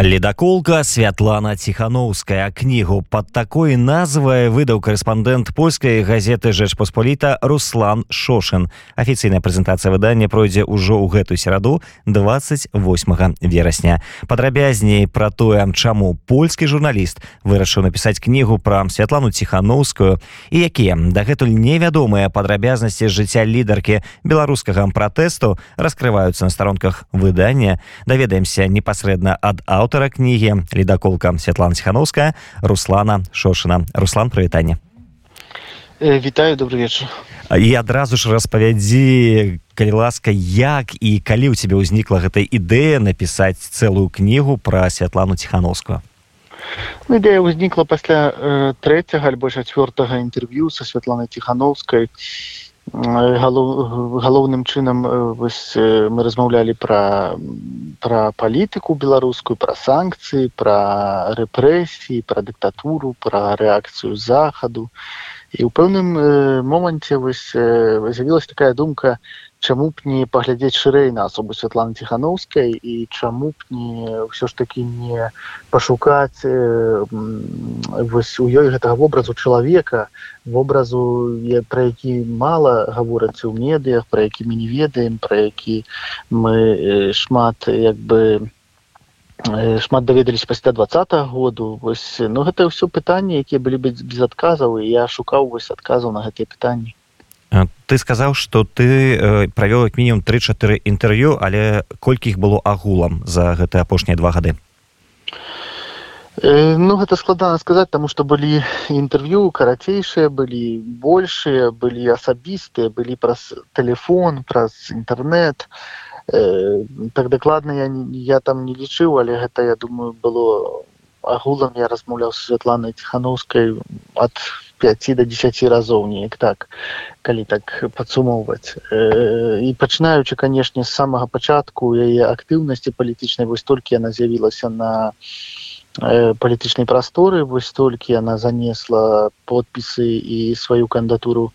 ледаколка святлана ціхановская кнігу под такой назвай выдаў корэспандэнт польскай газеты жэч паспаліта руслан шошин. Афіцыйная прэзентацыя выдання пройдзе ўжо ў гэтую сераду 28 верасня падрабязней пра тое чаму польскі журналіст вырашыў напісаць кнігу пра святлану ціхановскую і якія дагэтуль невядомыя падрабязнасці жыцця лідаркі беларускага пратэсту раскрываюцца на старонках выдання. Даведаемся непасрэдна ад а аўтара кнігі ледаколка Святлана Ціхановская Руслана Шошына. Руслан прывітанне. Вітаю добрый вечар. І адразу ж распавядзі калі ласка як і калі ў цябе ўзнікла гэтая ідэя напісаць цэлую кнігу пра святлану ціхановскую ну, ідэя ўзнікла пасля э, трэцяга альбо чацвёртага інтэрв'ю са святланай ціхановскай галоў, галоўным чынам вось, мы размаўлялі пра пра палітыку беларускую пра санкцыі пра рэпрэсіі пра дыктатуру пра рэакцыю захаду. І ў пэўным моманце вось з'явілася такая думка чаму б не паглядзець шырэй на асобу святланы ціхановскай і чаму б не ўсё ж такі не пашукаць э, вось у ёй гэтага вобразу чалавека вобразу пра які мала гавораць у медыях пра які мы не ведаем пра які мы э, шмат як бы э, шмат даведаліся пасля двадцатого году. Вось ну гэта ўсё пытанні якія былі быць без адказаў і я шукаў вось адказаў на гэтыя пытанні ты сказаў что ты э, правёў як мінімум три-чатыры інтэрв'ю але колькі іх было агулам за гэты апошнія два гады? Э, ну гэта складана сказаць таму што былі інтэрв'ю карацейшыя былі большыя былі асабістыя былі праз телефон праз інтэрнет э, так дакладна я я там не лічыў але гэта я думаю было агулам. Я размаўляў з святланай ціхановскай ад 5 до 10 разоў неяк так калі так падсумоўваць. Э, і пачынаючы канешне з самага пачатку яе актыўнасці палітычнай вось толькі яна з'явілася на э, палітычнай прасторы вось толькі яна занесла подпісы і сваю кандатуру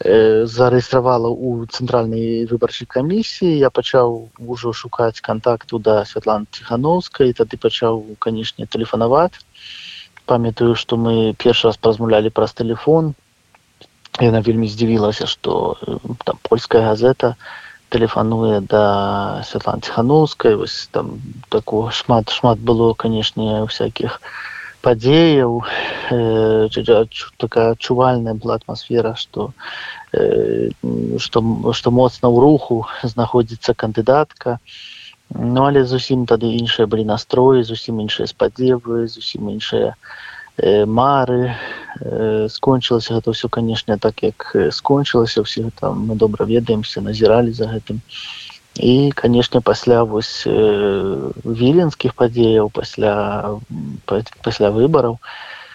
э, зарэгістравала у цэнтральнай выбарчай камісіі. Я пачаў ужо шукаць контакту да святлан ціхановскай тады пачаў канешне тэлефанаваць памятаю что мы першы раз празмулялі праз телефон. Яна вельмі здзівілася что э, там польская газета тэлефануе да святлан ціхановскай вось там такого шмат шмат было канешне всякихх падзеяў э, такая адчувальная была атмасфера что э, что что моцна ў руху знаходзіцца кандыдатка Ну але зусім тады іншыя былі настроі зусім іншыя спадзевы зусім іншыя э, мары. Э, скончылася гэта ўсё канешне так як скончылася. Ўсе там мы добра ведаемся назіралі за гэтым. І канешне пасля вось э, віленскіх падзеяў пасля пасля выбараў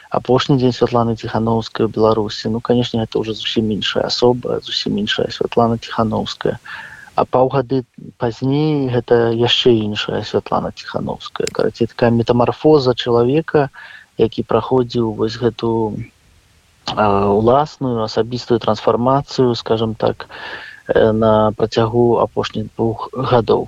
апошні дзень святланы ціхановскай беларусі. Ну канешне это уже зусім іншая асоба зусім іншая святлана ціхановская а паўгады пазней гэта яшчэ іншая святлана ціхановская. Караці такая метамарфоза чалавека які праходзіў вось гэту уласную асабістую трансфармацыю скажем так на працягу апошніх двух гадоў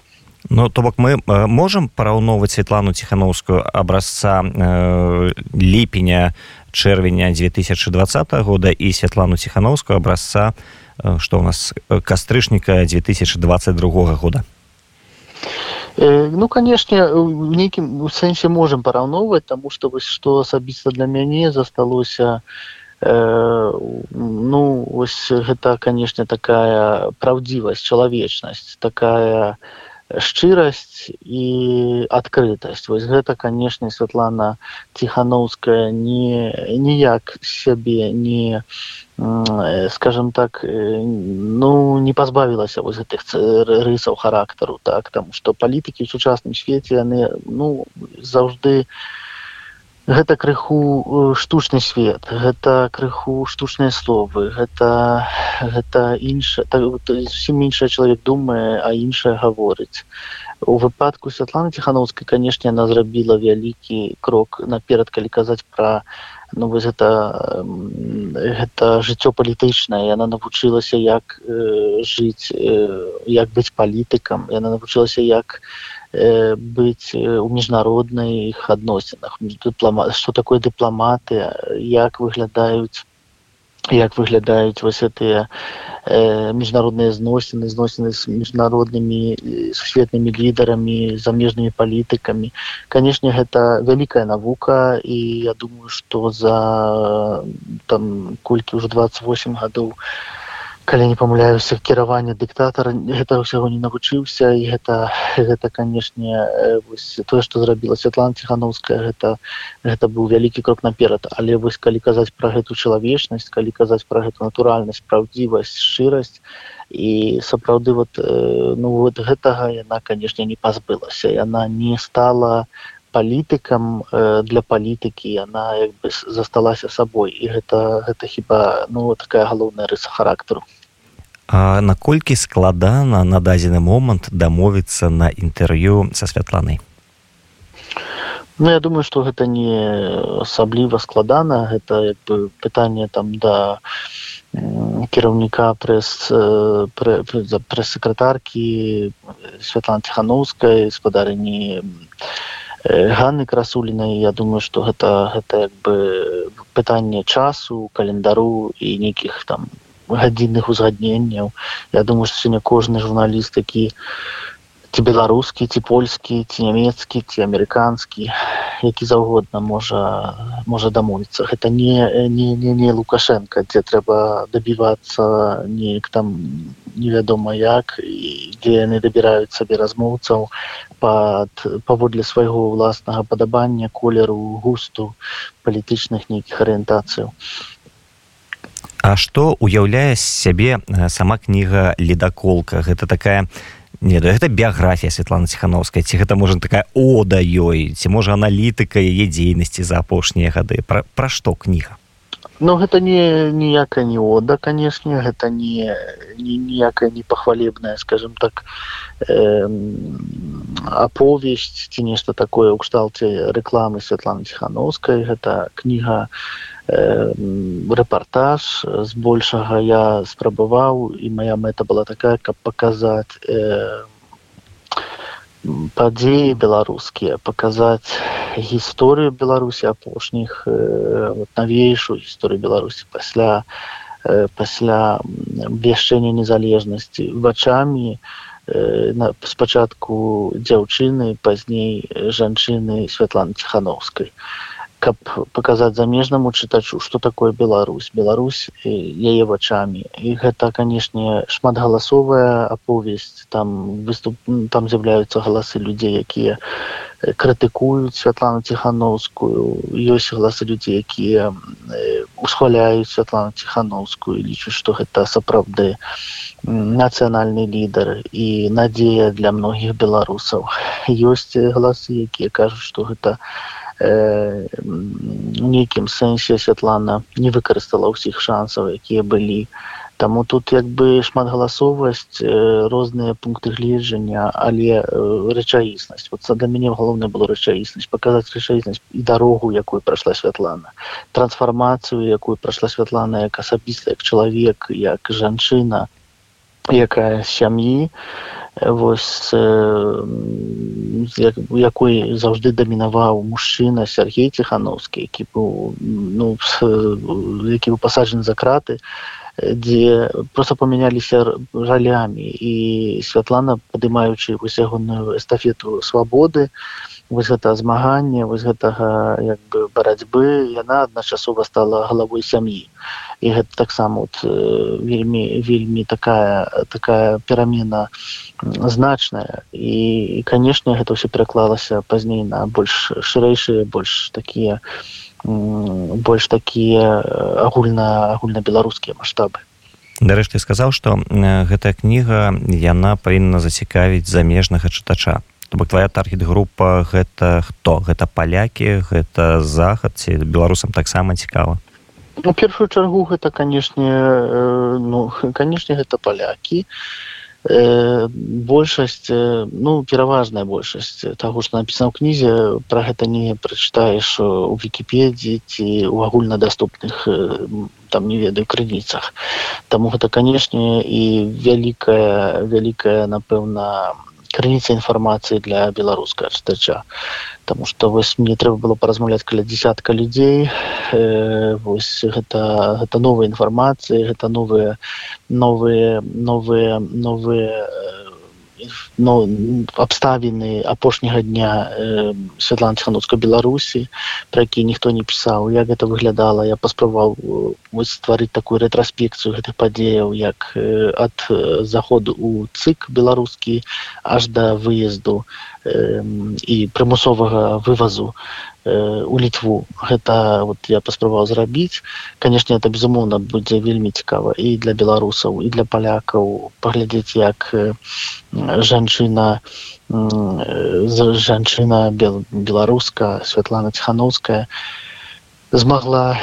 Ну то бок мы можемм параўноўваць святлану ціхановскую абразца э, ліпеня чэрвеня 2020 года і святлану ціхановскую абразца что у нас кастрычніка 2022 года? Ну канешне в нейкім сэнсе можемм параўноўваць таму што вось што асабіста для мяне засталося э, ну вось гэта канешне такая праўдзівасць чалавечнасць такая шчырасць і адкрытасць. Вось гэта канешне святлана ціхановская не ніяк сябе не скажем так ну не пазбавілася вось гэтых рысаў характару так там што палітыкі ў сучасным свеце яны ну заўжды не гэта крыху э, штучны свет гэта крыху штучныя словы гэта гэта інша так, зусім іншая чалавек думае а іншае гаворыць. У выпадку святланы ціхановскай канешне яна зрабіла вялікі крок наперад калі казаць пра ну вось гэта гэта жыццё палітычнае. Яна навучылася як э, жыць э, як быць палітыкам. Яна навучылася як быць у міжнародных адносінах дыплома что такое дыпламаты як выглядаюць як выглядаюць вось гэтыя э, міжнародныя зносіны зносіны з міжнароднымі сусветнымі лідарамі замежнымі палітыкамі канешне гэта вялікая навука і я думаю што за там колькі ўжо 28 гадоў у калі не памыляюся кіравання дыктатара гэта ўсяго не навучыўся і гэта гэта канешне тое што зрабіла Святлана ціхановская гэта гэта быў вялікі крок наперад але вось калі казаць пра гэту чалавечнасць калі казаць пра гэту натуральнасць праўдзівасць шчырасць і сапраўды вот ну вот гэтага яна канешне не пазбылася яна не стала палітыкам для палітыкі яна як бы засталася сабой і гэта гэта хіба ну такая галоўная рыса характару А наколькі складана на дадзены момант дамовіцца на інтэрв'ю са святланай? Ну я думаю что гэта не асабліва складана. Гэта пытанне там да кіраўніка прэс прэс-сакратаркі святлана ціхановскай спадарыні Ганны красулінай я думаю что гэта гэта як бы пытанне часу календару і нейкіх там гадзінных узгадненняў я думаю что сёння кожны журналіст які ці беларускі ці польскі ці нямецкі ці амерыканскі які заўгодна можа можа дамовіцца гэта не не не не лукашенко дзе трэба дабівацца неяк там невядома як дзе яны дабіраюць сабе размоўцаў пад паводле свайго ўласнага падабання колеру густу палітычных нейкіх арыентацыяў А што уяўляе сябе сама кніга ледаколка гэта такая не гэта біяграфія Святлана ціхановская ці гэта можа такая ода ёй ці можа аналітыка яе дзейнасці за апошнія гады. Пра, пра што кніга? Ну гэта не ніякая не ода канешне гэта не ніякая не пахвалебная скажем так э, аповесць ці нешта такое ў кшталце рэкламы Святланы ціхановскай гэта кніга рэпартаж збольшага я спрабаваў і моя мэта была такая каб паказаць э, падзеі беларускія паказаць гісторыю беларусі апошніх э, навейшую гісторыю беларусі пасля э, пасля абвяшчэння незалежнасці вачамі э, спачатку дзяўчыны пазней жанчыны святланы ціхановскай каб паказаць замежнаму чытачу что такое Беларусь. Беларусь яе вачами і гэта канешне шматгаласовая аповесць. Там выступ там з'яўляюцца галасы людзей якія крытыкуюць святлану ціхановскую ёсць галасы людзей якія усхваляюць святлану ціхановскую лічу што гэта сапраўды нацыянальны лідар і надзея для многіх беларусаў. Ёсць галасы якія кажуць што гэта э, нейкім сэнсе святлана не выкарыстала ўсіх шансаў якія былі. Таму тут як бы шматгаласовасць э, розныя пункты гледжання але э, рэчаіснасць. Вот для мяне галоўна было рэчаіснасць паказаць рэчаіснасць і дарогу якую прайшла святлана трансфармацыю якую прайшла святлана як асабіста як чалавек як жанчына якая сям'і вось як, якой заўжды дамінаваў мужчына Сергей ціхановскі які быў ну які быў пасаджаны за краты дзе просто памяняліся жалямі. І святлана падымаючы вось ягоную эстафету свабоды вось гэта змаганне вось гэтага як бы барацьбы яна адначасова стала галавой сям'і. І гэта таксама вот, вельмі вельмі такая такая перамена значная. І канешне гэта ўсё пераклалася пазней на больш шырэйшыя больш такія больш такія агульна агульнабеларускія маштабы. Дарэшты сказаў што гэтая кніга яна павінна зацікавіць замежнага чытача бок твоя таргет група гэта хто? Гэта палякі гэта захад ці беларусам таксама цікава? Ну, першую чаргу гэта канешне э, ну канешне гэта палякі. Э, большасць э, ну пераважная большасць таго што напісана ў кнізе пра гэта не прачытаеш у вікіпедіі ці ў агульнадаступных там не ведаю крыніцах. Таму гэта канешне і вялікая вялікая напэўна крыніца інфармацыі для беларускага чытача Таму што вось мне трэба было паразмаўляць каля десятка людзей э, вось гэта гэта новая інфармацыя гэта новыя новыя новыя новыя но абставіны апошняга дня э, Святлана Тхануцкай Беларусі пра які ніхто не пісаў як гэта выглядала? Я паспрабаваў стварыць такую рэтраспекцыю гэтых падзеяў як э, ад заходу у цык беларускі аж да выезду э, і прымусовага вывазу у літву гэта вот я паспрабаваў зрабіць канешне это безумоўна будзе вельмі цікава і для беларусаў і для палякаў паглядзець як жанчына жанчына беларуска Святлана ціхановская змагла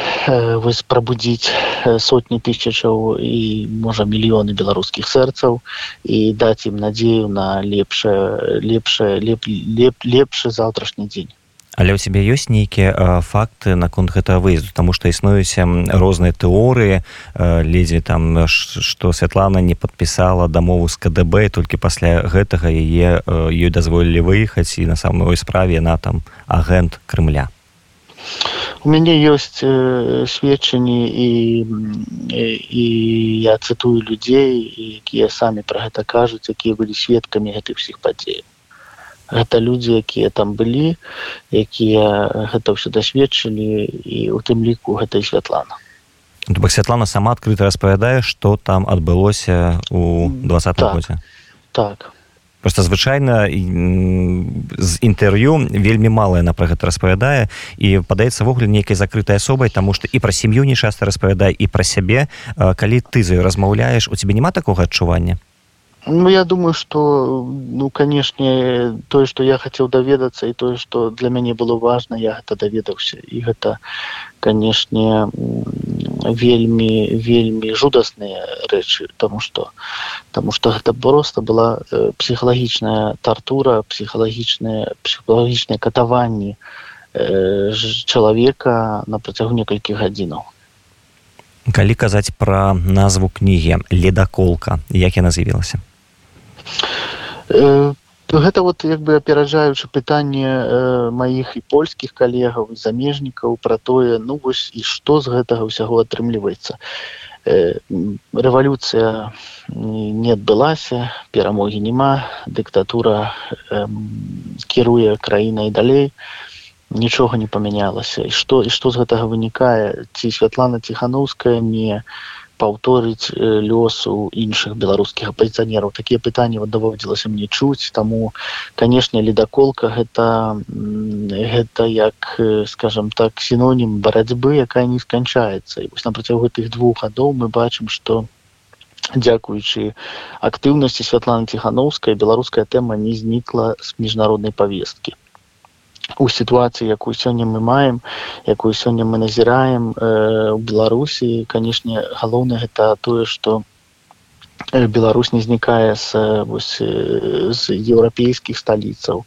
вось прабудзіць сотні тысячаў і можа мільёны беларускіх сэрцаў і даць ім надзею на лепшае лепшае леп, леп, лепшы заўтрашні дзень але ў цябе ёсць нейкія факты наконт гэтага выезду тому што існуюць розныя тэорыі ледзьве там што Святлана не падпісала дамову з КДБ толькі пасля гэтага яе ёй дазволілі выехаць і на самой справе яна там агент Крымля. У мяне ёсць сведчанні і, і і я цытую людзей якія самі пра гэта кажуць якія былі сведкамі гэтых усіх падзеяў гэта людзі якія там былі якія гэта ўсё дасведчылі і у тым ліку гэта і святлана. Ну, бок святлана сама адкрыта распавядае што там адбылося у два так, годзе. Так. Просто звычайна з інтэрв'ю вельмі малая на пра гэта распавядае і падаецца ввогуле нейкай закрытай асобай таму што і пра сям'ю не часта распавядае і пра сябе. Калі ты за размаўляеш у цябе няма такога адчування Ну, я думаю, что, ну, конечно, то, что я хотел доведаться, и то, что для меня было важно, я это доведался. И это, конечно, вельми, вельми жудасные речи, потому что, потому что это просто была э, психологичная тортура, психологичное, психологичное катование э, человека на протягу нескольких годинов. Калі казаць пра назву кнігі ледаколка як яна з'явілася Э, гэта вот як бы апераджаючы пытанне э, маіх і польскіх калегаў замежнікаў пра тое ну вось і што з гэтага ўсяго атрымліваецца. Э, рэвалюцыя не адбылася перамогі няма дыктатура э, кіруе краінай далей нічога не памянялася. І што і што з гэтага вынікае? Ці святлана ціхановская не паўторыць лёсу іншых беларускіх апазіцыянераў. Такія пытанні вот даводзілася мне чуць. Таму канешне ледаколка гэта гэта як скажем так сінонім барацьбы якая не сканчаецца. І вось на працягу гэтых двух гадоў мы бачым што дзякуючы актыўнасці святлана ціхановская беларуская тэма не знікла з міжнароднай павесткі у сітуацыі якую сёння мы маем якую сёння мы назіраем э, у беларусі. Канешне галоўнае гэта тое што Беларусь не знікае з, з еўрапейскіх сталіцаў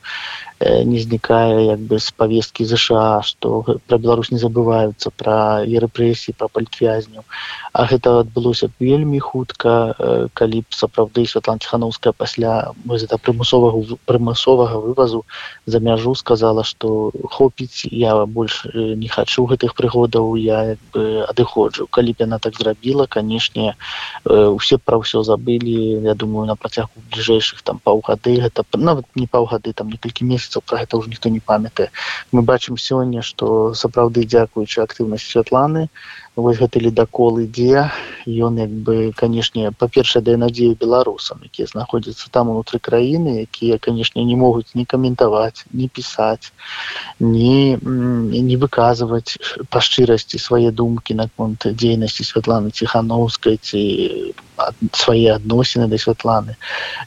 не знікае як бы з павесткі ЗША што пра Беларусь не забываюцца пра рэпрэсіі пра палітвязняў А гэта адбылося вельмі хутка калі б сапраўды святланціхановская пасля гэта прымусовага прымусовага вывазу за мяжу сказала што хопіць я больш не хачу гэтых прыгодаў я бы адыходжу калі б яна так зрабіла канешне усе пра ўсё забылі. Я думаю на працягу бліжэйшых там паўгады гэта нават не паўгады там некалькі месяцаў месяцаў про гэта ўжо ніхто не памятае мы бачым сёння што сапраўды дзякуючы актыўнасць святланы вось гэты ледакол ідзе ён як бы канешне па-першае да надзею беларусам якія знаходзяцца там унутры краіны якія канешне не могуць не каментаваць не пісаць не не выказваць па шчырасці свае думкі наконт дзейнасці святланы ціхановскай ці свае адносіны да святланы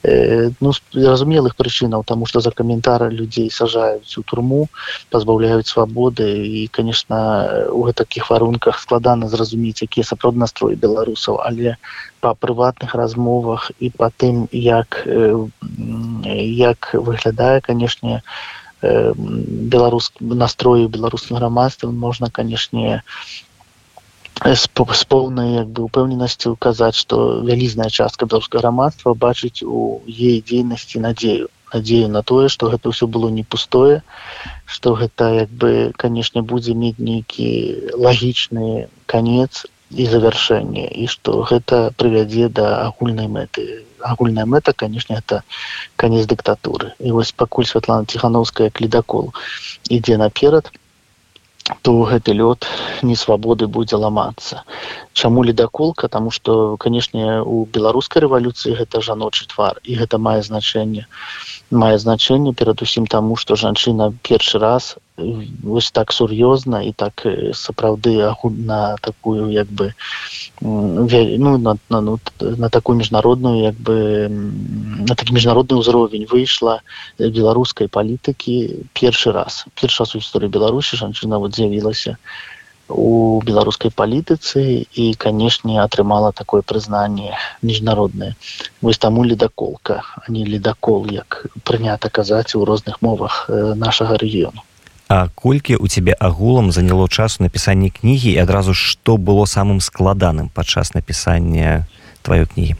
э, ну зразумелых прычынаў тому что за каментары людзей сажаюць у турму пазбаўляюць свабоды і конечно у гэтакіх варунках складана зразумець якія сапраўд настроі беларусаў але па прыватных размовах і па тым як як выглядае канешне беларус настрою беларускім грамадствам можна канешне з поўнай як бы упэўненасцю казаць што вялізная частка беларускага грамадства бачыць у ей дзейнасці надзею надзею на тое што гэта ўсё было не пустое што гэта як бы канешне будзе мець нейкі лагічны конец і завяршэнне і што гэта прывядзе да агульнай мэты. Агульная мэта канешне это канец дыктатуры. І вось пакуль Святлана ціхановская кледакол ідзе наперад то гэты лёд несвабоды будзе ламацца чаму ледаколка тому что канешне у беларускай рэвалюцыі гэта жаночы твар і гэта мае значэнне мае значэнне перадусім таму што жанчына першы раз вось так сур'ёзна і так сапраўды на такую як бы ну, на, на, ну, на такую міжнародную як бы на такі міжнародны ўзровень выйшла беларускай палітыкі першы раз. Першы раз у гісторыі беларусі жанчына вот з'явілася у беларускай палітыцы і канешне атрымала такое прызнанне міжнароднае. Вось таму ледаколка а не ледакол як прынята казаць у розных мовах нашага рэгіёну А колькі у цябе агулам заняло часу напісанні кнігі і адразу што было самым складаным падчас напісання тваёй кнігі?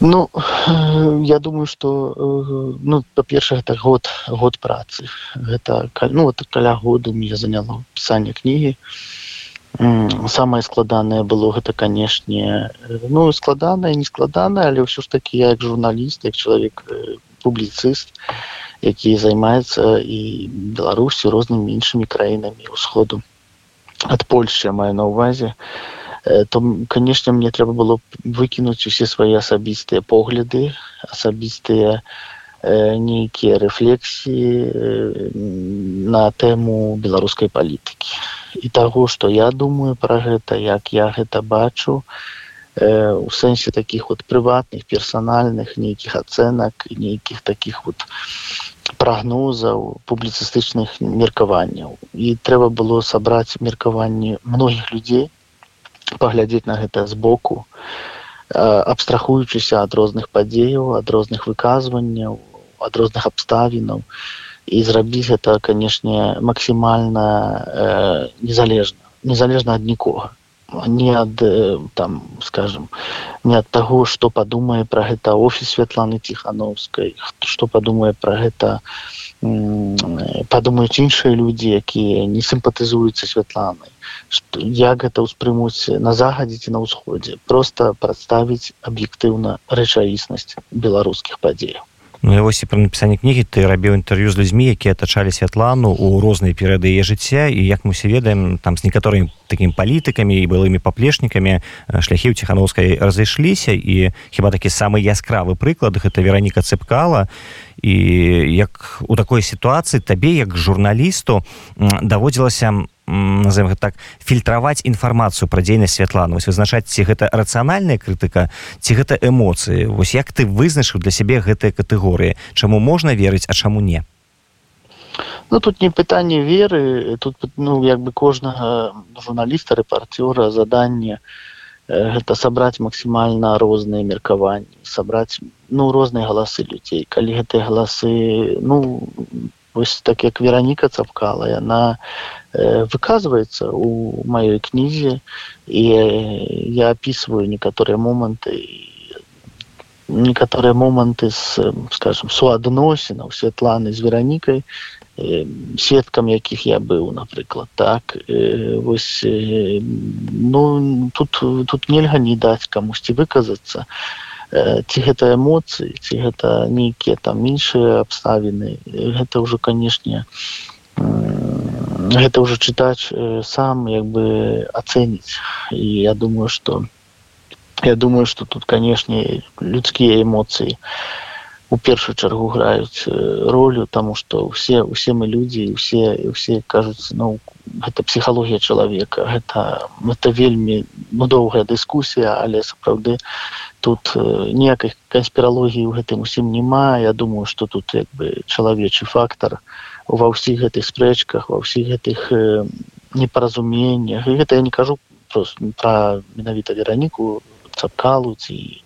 Ну я думаю что ну па-першае это год год працы. Гэта ну вот каля году мне заняло пісанне кнігі. Самае складанае было гэта канешне ну складанае не складанае але ўсё ж такі я як журналіст як чалавек публіцыст які займаецца і беларусю рознымі іншымі краінамі ўсходу ад польши маю на увазе то канешне мне трэба было выкінуць усе свае асабістыя погляды асабістыя э, нейкія рэфлексіі э, на тэму беларускай палітыкі. І таго што я думаю пра гэта як я гэта бачу э, у сэнсе такіх вот прыватных персанальных нейкіх ацэнак нейкіх такіх вот прагнозаў публіцыстычных меркаванняў. І трэба было сабраць меркаванні многіх людзей паглядзець на гэта збоку абстрахуючыся ад розных падзеяў ад розных выказванняў ад розных абставінаў. І зрабіць гэта канешне максімальна э, незалежна незалежна ад нікога не ад там скажем не ад таго што падумае пра гэта офіс святланы ціхановскай што падумае пра гэта падумаюць іншыя людзі якія не сімпатызуюцца святланай як гэта ўспрымуць на захадзе ці на ўсходзе. Просто прадставіць аб'ектыўна рэчаіснасць беларускіх падзеяў Ну, вось і пры напісанні кнігі ты рабіў інтэрв'ю з людзьмі якія атачалі святлану у розныя перыяды яе жыцця. І як мы усе ведаем там з некаторымі такімі палітыкамі і былымі паплечнікамі шляхі ў ціхановскай разышліся. І хіба такі самы яскравы прыклад гэта вераніка цыпкала. І як у такой сітуацыі табе як журналісту даводзілася назовем так фільтраваць інфармацыю пра дзейнасць святлану вось вызначаць ці гэта рацыянальная крытыка ці гэта эмоцыі. Вось як ты вызначыў для сябе гэтыя катэгорыі? Чаму можна верыць а чаму не? Ну тут не пытанне веры тут ну як бы кожнага журналіста рэпарцёра заданне гэта сабраць максімальна розныя меркаванні сабраць ну розныя галасы людзей. Калі гэтыя галасы ну вось так як вераніка цапкала яна э, выказваецца у маёй кнізе і я опісваю некаторыя моманты некаторыя моманты з скажем суадносінаў святланы з веранікай э, сведкам якіх я быў напрыклад так э, вось э, ну тут тут нельга не даць камусьці выказацца. а ці гэта эмоцыі ці гэта нейкія там іншыя абставіны гэта ўжо канешне гэта ўжо чытач сам як бы ацэніць. І я думаю что я думаю что тут канешне людскія эмоцыі у першую чаргу граюць ролю тому что усе усе мы людзі усе усе кажуць ну гэта псіхалогія чалавека гэта это вельмі ну, доўгая дыскусія але сапраўды тут ніякай канспіралогіі ў гэтым усім няма. Я думаю что тут як бы чалавечы фактор ва ўсіх гэтых спрэчках ва ўсіх гэтых непаразуменнях. Гэта я не кажу про менавіта вераніку цапкалу ці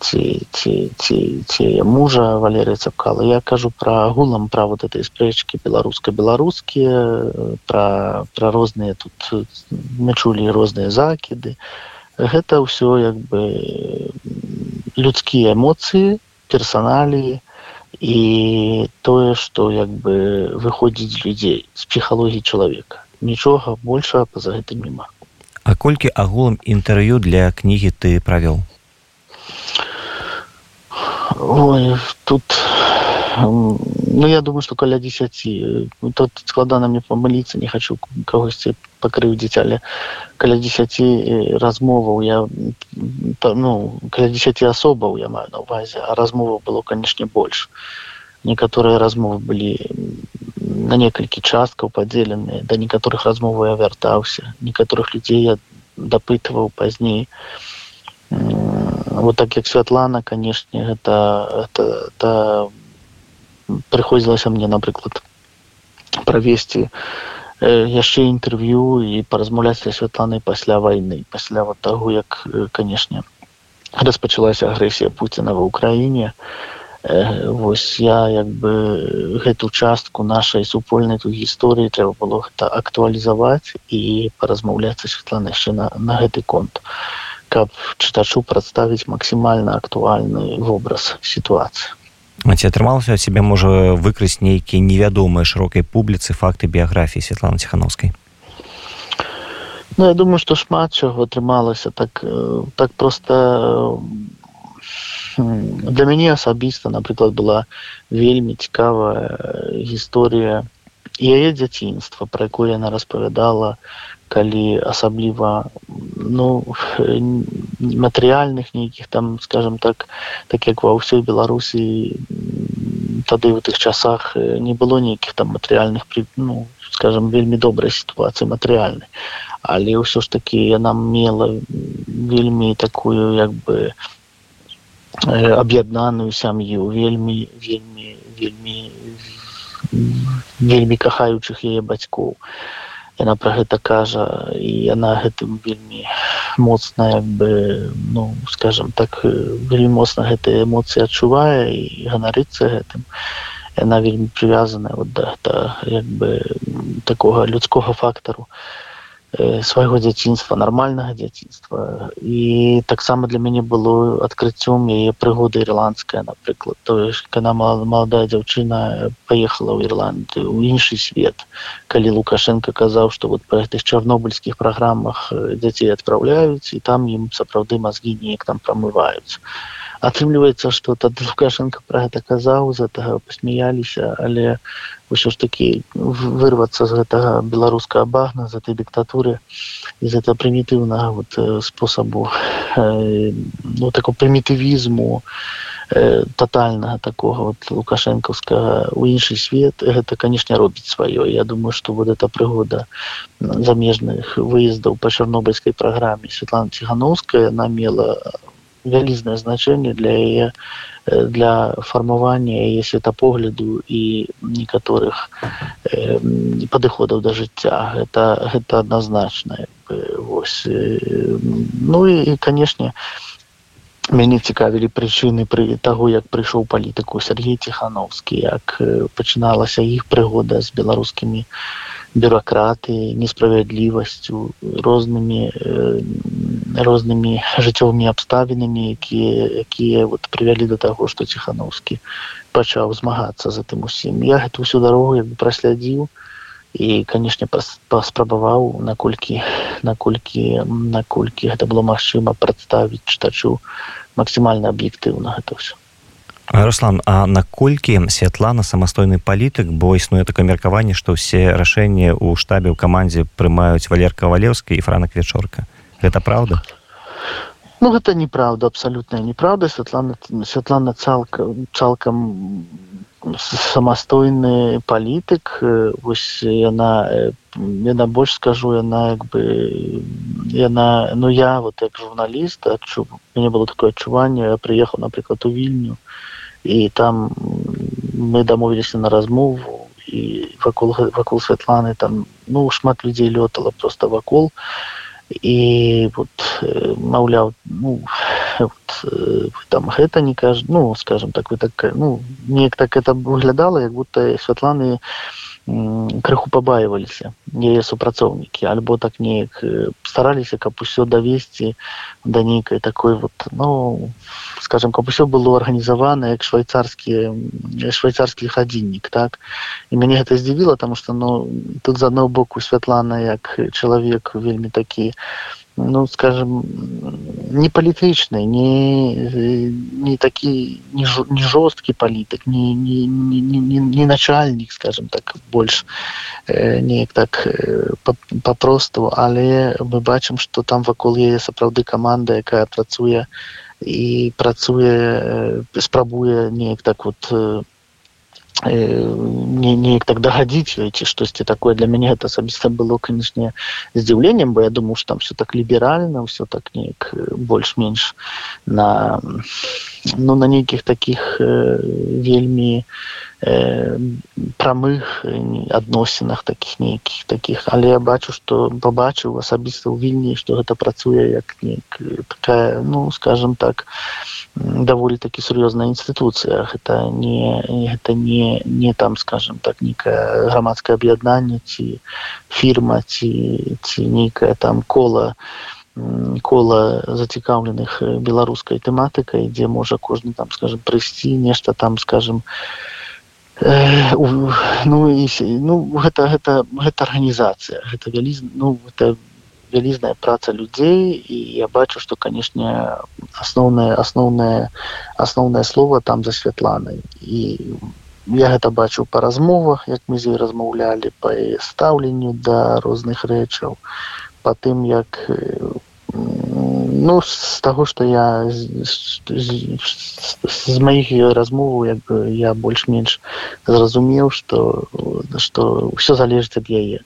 ці ці ці ці мужа валерыя цапкала. Я кажу про агулам пра вот этой спрэчки беларуска-беларускія про про розныя тут мы чулі розныя закіды. Гэта ўсё як бы людскія эмоцыі персаналіі і тое што як бы выходзіць з людзей з псіхалогіі чалавека. Нічога большага па-за гэтым няма. А колькі агулам інтэрв'ю для кнігі ты правёў Ой, тут ну я думаю что каля 10 тут складана мне помылиться не хочу кагосьці пакрыўдзіць але каля 10 размоваў я ну каля 10 асобаў я маю на увазе а размова было канешне больш некаторыя размовы былі на некалькі часткаў падзеленыя да некаторых размоваў я вяртаўся некаторых людзей я дапытваў пазней вот так як святлана канешне гэта это, это прыходзілася мне напрыклад правесці яшчэ інтэрв'ю і паразмаўляць для святланы пасля вайны пасля вот таго як канешне распачалася агрэсія пуціна ва ўкраіне вось я як бы гэту частку нашай супольнай тут гісторыі трэба было гэта актуалізаваць і паразмаўляцца святлана яшчэ на, на гэты конт каб чытачу прадставіць максімальна актуальны вобраз сітуацыі ці атрымалася сябе можа выкраць нейкія невядомыя шырокай публіцы факты біяграфіі Святланы ціхановскай? Ну я думаю што шмат чаго атрымалася так так просто для мяне асабіста напрыклад была вельмі цікавая гісторыя яе дзяцінства пра якое яна распавядала калі асабліва ну матэрыяльных нейкіх там скажем так так як ва ўсёй беларусі тады в тых часах не было нейкіх там матэрыяльных ну скажем вельмі добрай сітуацыі матэрыяльнай. Але ўсё ж такі яна мела вельмі такую як бы аб'яднаную сям'ю вельмі вельмі вельмі вельмі кахаючых яе бацькоў яна пра гэта кажа і яна гэтым вельмі моцна як бы ну скажем так вельмі моцна гэтыя эмоцыі адчувае і ганарыцца гэтым. Яна вельмі прывязаная вот да гэта як бы такога людскога фактару свайго дзяцінства нармальнага дзяцінства. І таксама для мяне было адкрыццём яе прыгода ірландская напрыклад. Тое кана маладая дзяўчына паехала ў ірланды ў іншы свет. Калі лукашенко казаў што вот па гэтых чарнобыльскіх праграмах дзяцей адпраўляюць і там ім сапраўды мазгі неяк там прамываюць атрымліваецца што тады лукашенко пра гэта казаў з гэтага пасмяяліся але ўсё ж такі вырвацца з гэтага беларускага багна з этой дыктатуры з этого прымітыўнага вот спосабу ну такого прымітывізму тотальнага такого вот лукашэнкаўскага у іншы свет. Гэта канешне робіць сваё. Я думаю что вот эта прыгода замежных выездаў по чарнобыльской праграме. Светлана ціхановская намела вялізнае значэнне для яе для фармавання яе светапогляду і некаторых э, падыходаў да жыцця. Гэта гэта адназначна вось э, ну і канешне мяне цікавілі прычыны пры таго як прыйшоў палітыку Сергей ціхановскі як пачыналася іх прыгода з беларускімі бюракраты несправядлівасцю рознымі э, рознымі жыццёвымі абставінамі якія якія вот прывялі до таго што ціхановскі пачаў змагацца за тым усім. Я гэту всю дарогу як бы праслядзіў і канешне паспрабаваў наколькі наколькі наколькі гэта было магчыма прадставіць чытачу максімальна аб'ектыўна гэта ўсё. Руслан А наколькі святлана самастойны палітык бо існуе такое меркаванне што ўсе рашэнні ў штабе ў камандзе прымаюць валер кавалеўскі і франак вечорка гэта правда? Ну гэта неправда абсалютная неправда. Святлана святлана цалка цалкам самастойны палітык вось яна яна больш скажу яна як бы яна ну я вот як журналіст адчу мне было такое адчуванне я прыехаў напрыклад у вільню і там мы дамовіліся на размову і вакол вакол святланы там ну шмат людзей лётала просто вакол і і вот маўляў ну вот, там гэта не кажа ну скажем так вы так ну неяк так это выглядала як будто святланы крыху пабаиваліся яе супрацоўнікі альбо так неяк стараліся каб усё давесці да нейкай такой вот ну скажем каб усё было арганізавана як швейцарскі швейцарскі хадзіннік так? І мяне гэта здзівіла тому что ну тут з аднаго боку святлана як чалавек вельмі такі ну скажем не палітычны не не такі не, ж, не жорсткі палітык не, не, не, не, не начальнік скажем так больш э, неяк так э, папросту але мы бачым что там вакол яе сапраўды каманда якая працуе і працуе э, спрабуе неяк так вот не неяк так дагадзіць ці штосьці такое для мяне это асабіста было канешне здзіўленнем бо я думаю там все так ліберальна все так неяк больш-менш на ну на нейкіх таких э, вельмі э, прамых адносінах таких нейкіх таких але я бачу что побачыў асабіста ў вільні что гэта працуе як неяк такая ну скажем так даволі такі сур'ёзная інстытуцыя. Гэта не гэта не не там скажем так нейкае грамадскае аб'яднанне ці фірма ці ці нейкая там кола кола зацікаўленых беларускай тэматыкай дзе можа кожны там скажем прыйсці нешта там скажем э, ну і ну гэта гэта гэта арганізацыя гэта вяліз ну это вялізная праца людзей і я бачу что канешне асноўнае асноўнае асноўнае слово там за святланай. І я гэта бачыў па размовах як мы з ёй размаўлялі па стаўленню да розных рэчаў па тым як ну з таго што я з, з, з маіх размоваў як бы я больш-менш зразумеў што што ўсё залежыць ад яе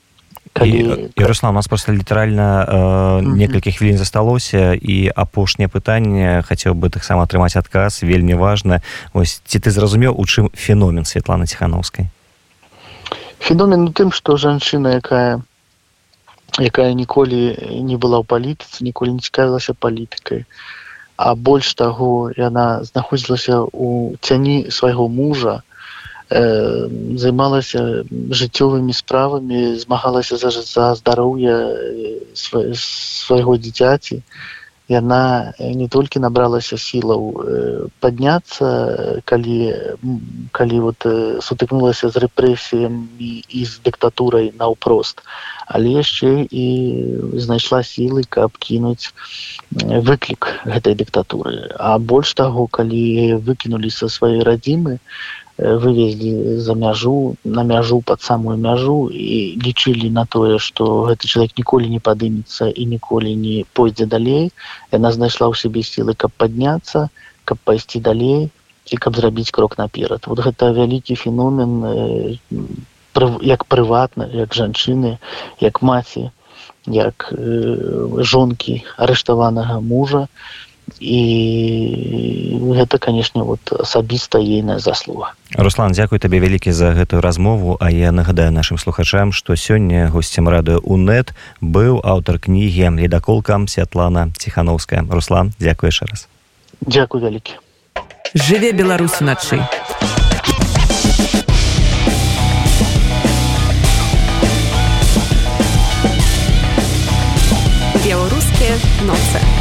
калі... і, і Руслан у нас просто літаральна э, некалькі хвілін засталося і апошняе пытанне хацеў бы таксама атрымаць адказ вельмі важна ось ці ты зразумеў у чым феномен Святланы ціхановскай феномен у тым што жанчына якая якая ніколі не была ў палітыцы ніколі не цікавілася палітыкай. А больш таго яна знаходзілася ў цяні свайго мужа Э, займалася жыццёвымі справамі змагалася за за здароўе свайго дзіцяці яна не толькі набралася сілаў падняцца калі калі вот сутыкнулася з рэпрэсіямі і з дыктатурай наўпрост але яшчэ і знайшла сілы каб кінуць выклік гэтай дыктатуры а больш таго калі выкінулі са сваёй радзімы вывезлі за мяжу на мяжу под самую мяжу і лічылі на тое что гэты чалавек ніколі не падымецца і ніколі не пойдзе далей яна знайшла ў сябе сілы каб падняцца каб пайсці далей і каб зрабіць крок наперад вот гэта вялікі феномен як прыватна як жанчыны як маці як жонкі арыштаванага мужа. і гэта канешне вот асабіста ейная заслуга. Руслан дзякуй табе вялікі за гэтую размову а я нагадаю нашим слухачам что сёння гостцем радыё унет быў аўтар кнігі ледаколкам святлана ціхановская. Руслан дзякуй яшчэ раз. Дякую вялікі. Жыве беларусь начай беларускія ноцы